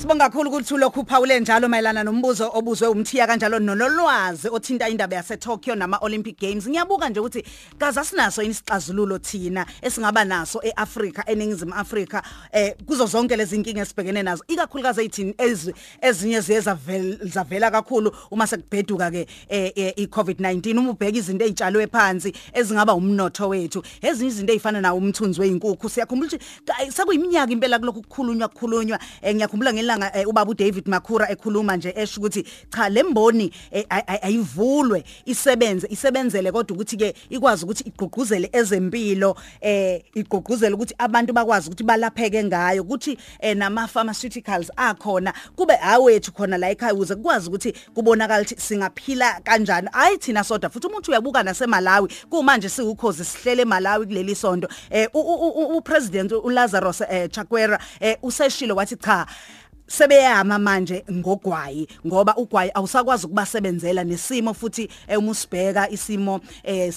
Sibonga kakhulu ukuthi ulokhu uphawule njalo mayelana nombuzo obuzwe umthiya kanjalo nololwazi othinta indaba yase Tokyo nama Olympic Games. Ngiyabuka nje ukuthi kaza sinaso isixazululo thina esingaba naso eAfrica eningizimu Africa eh kuzo zonke lezi inkinga esibhekene nazo. Ikakhulukazi ezithini ezinye ziyeza zavela kakhulu uma sekubheduka ke eh iCovid-19 uma ubheka izinto ezitshalwe phansi ezingaba umnotho wethu ezinye izinto ezifana nawo umthunzi weinkukhu siyakhumbula ukuthi sekuyiminyaka impela kulokhu kukhulunywa kukhulunywa ngiyakhumbula ngelanga eh, ubaba uDavid Makhura ekhuluma nje esho ukuthi cha lemboni eh, ayivulwe isebenze isebenzele kodwa ukuthi ke ikwazi ukuthi igqugquzele ezempilo eh igqugquzele ukuthi abantu bakwazi ukuthi balapheke ngayo ukuthi eh, nama pharmaceuticals akhona kube awethu khona la ekhaya ukuze kukwazi ukuthi kubonakala ukuthi singaphila kanjani. Hayi thina soda futhi umuntu uyabuka naseMalawi kumanje siwukhozi sihlele eMalawi kuleli sonto. Eh upresident uLazarus Chakwera useshilo wathi cha sebeyama manje ngogwayi ngoba ugwayi awusakwazi ukubasebenzela nesimo futhi uma usibheka isimo eh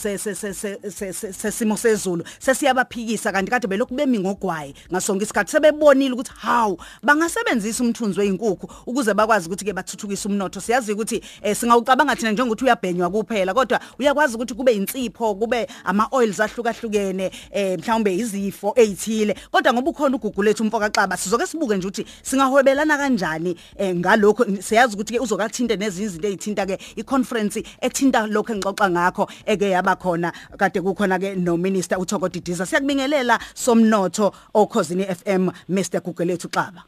sesimo sezulu sesiyabaphikisa. Kanti kade belokhu bemi ngogwayi ngasonke isikhathi sebebonile ukuthi hawu bangasebenzisa umthunzi weinkukhu ukuze bakwazi ukuthi ke bathuthukise umnotho. Siyazi ukuthi singawucabanga thina njengokuthi uyabhenywa kuphela kodwa uyakwazi ukuthi kube insipho kube ama oils ahlukahlukene eh mhlawumbe izifo ezithile kodwa ngoba ukhona ugugu lethu umfoka xaba sizoke sibuke nje ukuthi singahwebela uhlala kanjani eh, ngalokho siyazi ukuthi ke uzokathinte nezinye izinto ezithinta ke iconference ethinta lokho engixoxa ngakho eke yaba khona. Kade kukhona ke no minister uThoko Didiza. Siyakubingelela somnotho okhosini FM Mr Gugelethu Xaba.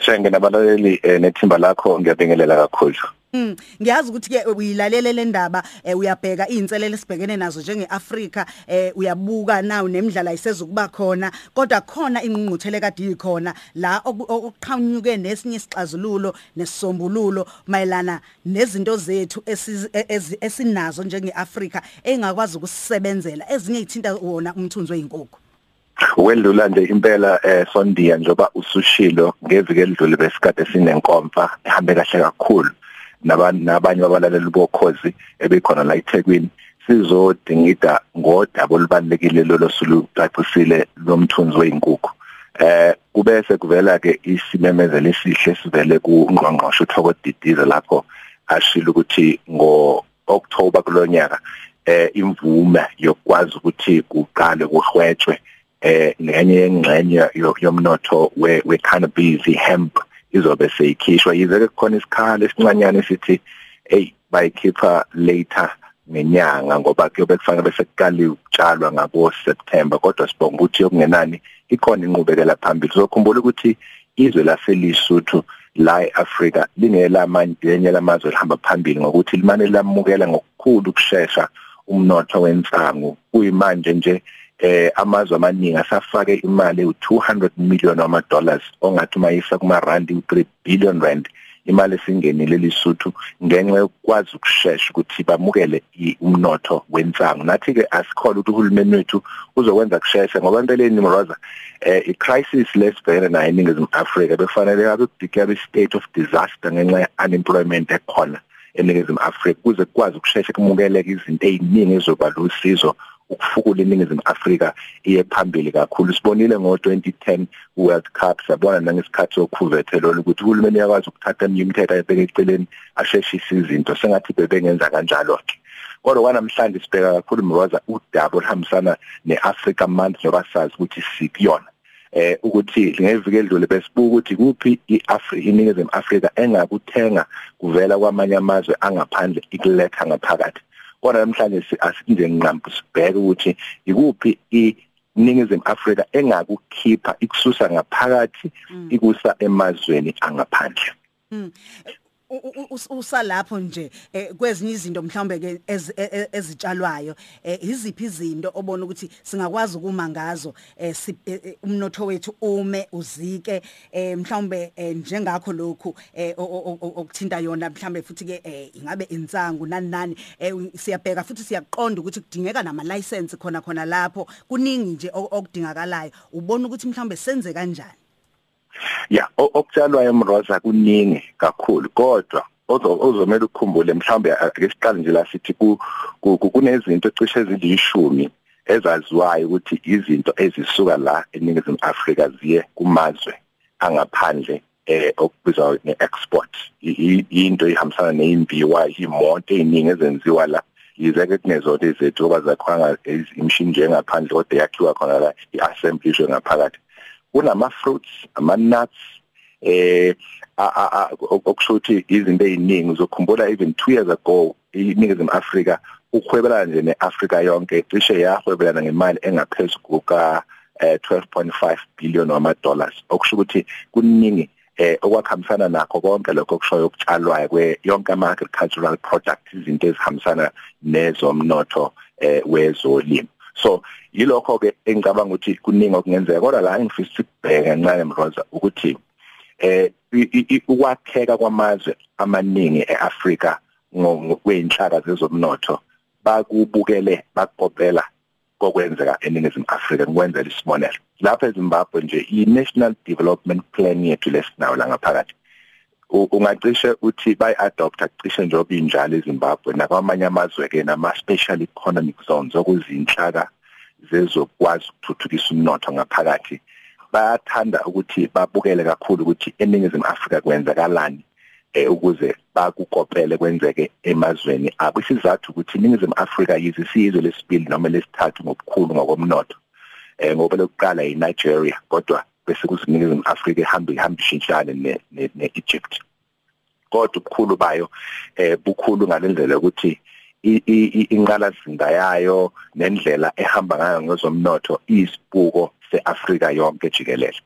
Shenge nabalaleli eh, nethimba lakho ngiyabingelela kakhulu. Mm ngiyazi ukuthi ke uyilalele le ndaba eh, uyabheka izinselele sibhekene nazo njengeAfrika eh, uyabuka nawo nemidlalo ayisezukuba khona kodwa khona ingqungquthele kade ikhona la okuqhanyuke nesinye isixazululo nesisombululo mayelana nezinto zethu esinazo njengeAfrika engakwazi ukusebenzela ezinye ithinta wona umthunzi weinkukhu Wedlula nje impela eh sondiya njoba usushilo ngeviki elidlule besikade sinenkomfa ehambe kahle kakhulu. Nabanye babalaleli bokhozi ebekhona la eThekwini sizodingida ngodaba olubalekile lolo sulucacisile lomthunzi weinkukhu eh kubese kuvela ke isimemezelo esihle sivele kuNgqongqoshe uThoko Didiza lapho ashilo ukuthi ngo October kulonyaka eh imvume yokwazi ukuthi kuqale kuhwetshwe eh nenye yengxenye yomnotho we cannabis hemp izobe seyikhishwa. Yize kukhona isikhala esincanyane sithi hey bayikhipha later ngenyanga ngoba kuyobe kufanele bese kuqali ukutshalwa ngabo September kodwa sibonga ukuthi yokungenani ikhona inqubekela phambili. Sokhumbula ukuthi izwe laselisuthu la eAfrika lingela amanye lamazwe lihamba phambili ngokuthi limane lamukela ngokukhulu ukusheshsha umnotho wensangu kuyimanje nje eh amazwe amaningi asafake imali u200 million wama dollars ongathi mayisa kuma rand u3 billion rand imali esingenile lisuthu ngenxa yokwazi ukusheshsha ukuthi bamukele umnotho wensangu nathi ke asikholwa ukuthi uhulumeni wethu uzokwenza kusheshsha ngoba empeleni mroza eh icrisis lesibhekene nayo eningizimu Afrika befanele abe declare state of disaster ngenxa ye unemployment ekhona eningizimu Afrika kuze kukwazi ukusheshsha kumukeleke izinto eziningi ezoba lusizo ukufukula iningizimu Afrika iye phambili kakhulu. Sibonile ngo2010 World Cup sabona nangesikhathi sokhuvethelo ukuthi uhulumeni yakwazi ukuthatha eminye imithetho ayibeka eceleni asheshise izinto sengathi bebengenza kanjalo ke kodwa kwanamhlanje sibheka kakhulu mroza udaba olhambisana neAfrica Month njengoba sazi ukuthi sikuyona. Eh ukuthi ngeviki edlule besibuka ukuthi kuphi iAfrika iningizimu Afrika engakuthenga kuvela kwamanye amazwe angaphandle ikuletha ngaphakathi. Kodwa namhlanje asinje nqampu sibheke ukuthi ikuphi iningizimu Afrika engakukhipha ikususa ngaphakathi mm. ikusa emazweni angaphandle mm. Usalapho nje eh, kwezinye izinto mhlawumbe e, e, ezitshalwayo eh, iziphi izinto obona ukuthi singakwazi ukuma ngazo eh, umnotho wethu ume uzike mhlawumbe njengakho lokhu okuthinta yona mhlawumbe futhi ke ingabe insangu nani nani siyabheka futhi siyaqonda ukuthi kudingeka nama license khona khona lapho kuningi nje okudingakalayo. Ubona ukuthi mhlawumbe senze kanjani? Ya okutshalwayo emroza kuningi kakhulu kodwa ozomela ukukhumbule mhlawumbe ake siqale nje la sithi kunezinto ecishe ezilishumi ezaziwayo ukuthi izinto ezisuka la eningizimu Afrika ziye kumazwe angaphandle eh okubizwa ngeexport into ihambisana neimbiwa imoto eziningi ezenziwa la. Yize ke kunezona izethu ngoba zakhwanga imishini njengaphandle kodwa yakhiwa khona la iassembly isho ngaphakathi. Kunama fruits ama nuts eh okusho ukuthi izinto eziningi uzokhumbula even 2 years ago iningizimu Afrika ukhwebelana nje neAfrika yonke cishe yahwebelana ngemali engaphezulu kuka 12.5 eh, billion wama dollars okusho ukuthi kuningi eh okwakhambisana nakho konke lokho kushoyo ukutshalwayo kwe yonke ama agricultural products izinto ezihambisana nezomnotho eh wezolimo. So yilokho ke engicabanga ukuthi kuningi okungenzeka kodwa la engifisa ukubheka kancane mroza ukuthi eh ukwakheka kwamazwe amaningi eAfrika ngokweinhlaka zezomnotho bakubukele bakopela kokwenzeka eningizimu Afrika ngokwenzela isibonelo. Lapha eZimbabwe nje i-National Development Plan yethu lesinawo la ngaphakathi ungacishe uthi bayi-adopta cishe njengoba injalo eZimbabwe nakwamanye amazwe ke nama-special economic zones okuzinhlaka zezokwazi ukuthuthukisa umnotho ngaphakathi. Bayathanda ukuthi babukele kakhulu ukuthi eningizimu Afrika kwenzakalani eh ukuze bakukopele kwenzeke emazweni abo. Isizathu ukuthi iningizimu Afrika yize siyizwe lesibili noma lesithathu ngobukhulu ngokomnotho eh ngoba lokuqala yiNigeria kodwa bese kuziningizimu Afrika ehamba ihamba ishintshane neEgypt. Kodwa ubukhulu bayo eh bukhulu ngalendlela ukuthi inqalazinda yayo nendlela ehamba ngayo ngezomnotho isibuko seAfrika yonke jikelele.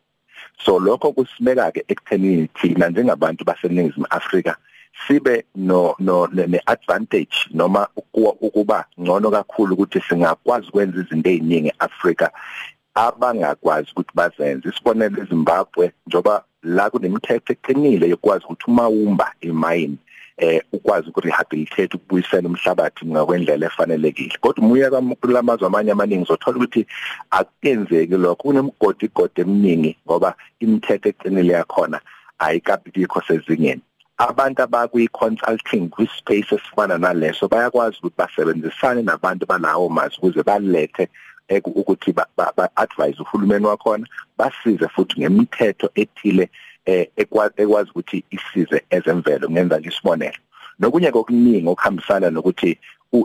So lokho kusibeka ke ekuthenini thina njengabantu baseningizimu Afrika sibe no no neadvantage noma ukuba ngcono kakhulu ukuthi singakwazi ukwenza izinto eziningi eAfrika abangakwazi ukuthi bazenze isibonelo eZimbabwe njoba la kunemithetho eqinile yokwazi ukuthi uma umba imayini eh ukwazi ukurehabilitate ukubuyisela umhlabathi ngokwendlela efanelekile. Kodwa umuya kulamazwe amanye amaningi uzothola ukuthi akenzeki lokho. Kunemigodi igodi eminingi ngoba imithetho eqinile yakhona ayikabikho sezingeni. Abantu abakwi-consulting kwi-space esifana naleso bayakwazi ukuthi basebenzisane nabantu balawo mazwi ukuze balethe ukuthi ba-advise uhulumeni wakhona basize futhi ngemithetho ethile eh ekwazi ukuthi isize ezemvelo ngenza nje isibonelo. Nokunye kokuningi okuhambisana nokuthi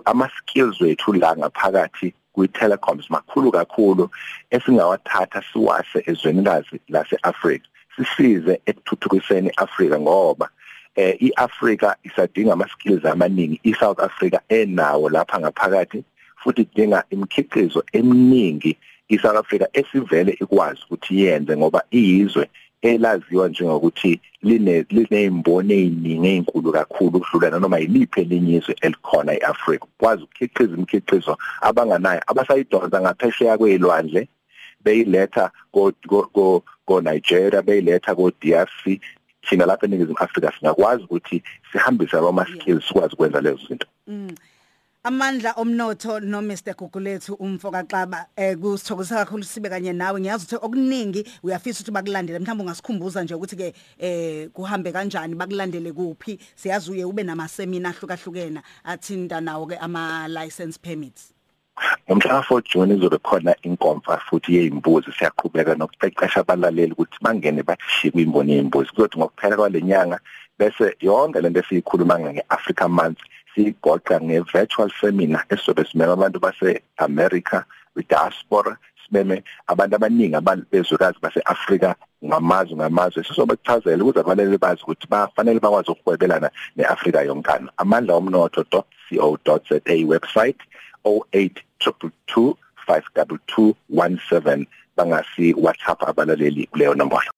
ama skills wethu la ngaphakathi kwi-telecoms makhulu kakhulu esingawathatha siwase ezweni lazi lase-Africa sisize ekuthuthukiseni iAfrika ngoba eh iAfrika isadinga ama skills amaningi iSouth Africa enawo lapha ngaphakathi. Futhi idinga imikhiqizo eminingi iSouth Africa esivele ikwazi ukuthi yenze ngoba iyizwe elaziwa njengokuthi line lineyimbono eziningi ezinkulu kakhulu ukudlula noma yiliphi elinyizwe elikhona eAfrika kwazi ukukhiqiza imikhiqizo abanganayo abasayidonsa ngaphesheya kwezilwandle beyiletha ko ko ko Nigeria beyiletha ko DRC thina lapha eningizimu Afrika singakwazi ukuthi sihambise ama skills sikwazi ukwenza lezo zinto mm. Amandla omnotho no Mr Gugulethu umfoka xaba eh kusithokozisa kakhulu sibe kanye nawe. Ngiyazi ukuthi okuningi uyafisa ukuthi bakulandele. Mhlawumbe ungasikhumbuza nje ukuthi ke eh kuhambe kanjani bakulandele kuphi. Siyazi uye ube nama seminar ahlukahlukene athinta nawo ke ama license permits. Ngomhla ka4 June izobe khona inkomfa futhi yezimbuzi siyaqhubeka nokuqeqesha abalaleli ukuthi bangene bashiye kwimboni yezimbuzi kuzothi ngokuphela kwalenyanga bese yonke lento esiyikhuluma ngeAfrica month sigoqa nge-virtual seminar esobe simeme abantu base-America kwi-diaspora simeme abantu abaningi bezwekazi base-Afrika ngamazwe ngamazwe. Sizobe kuchazela ukuze abalele bazi ukuthi bafanele bakwazi ukuhwebelana ne-Afrika yonkana. Amandla omnotho.co.za website 0822 52217 bangasi WhatsApp abalaleli kuleyo nombolo.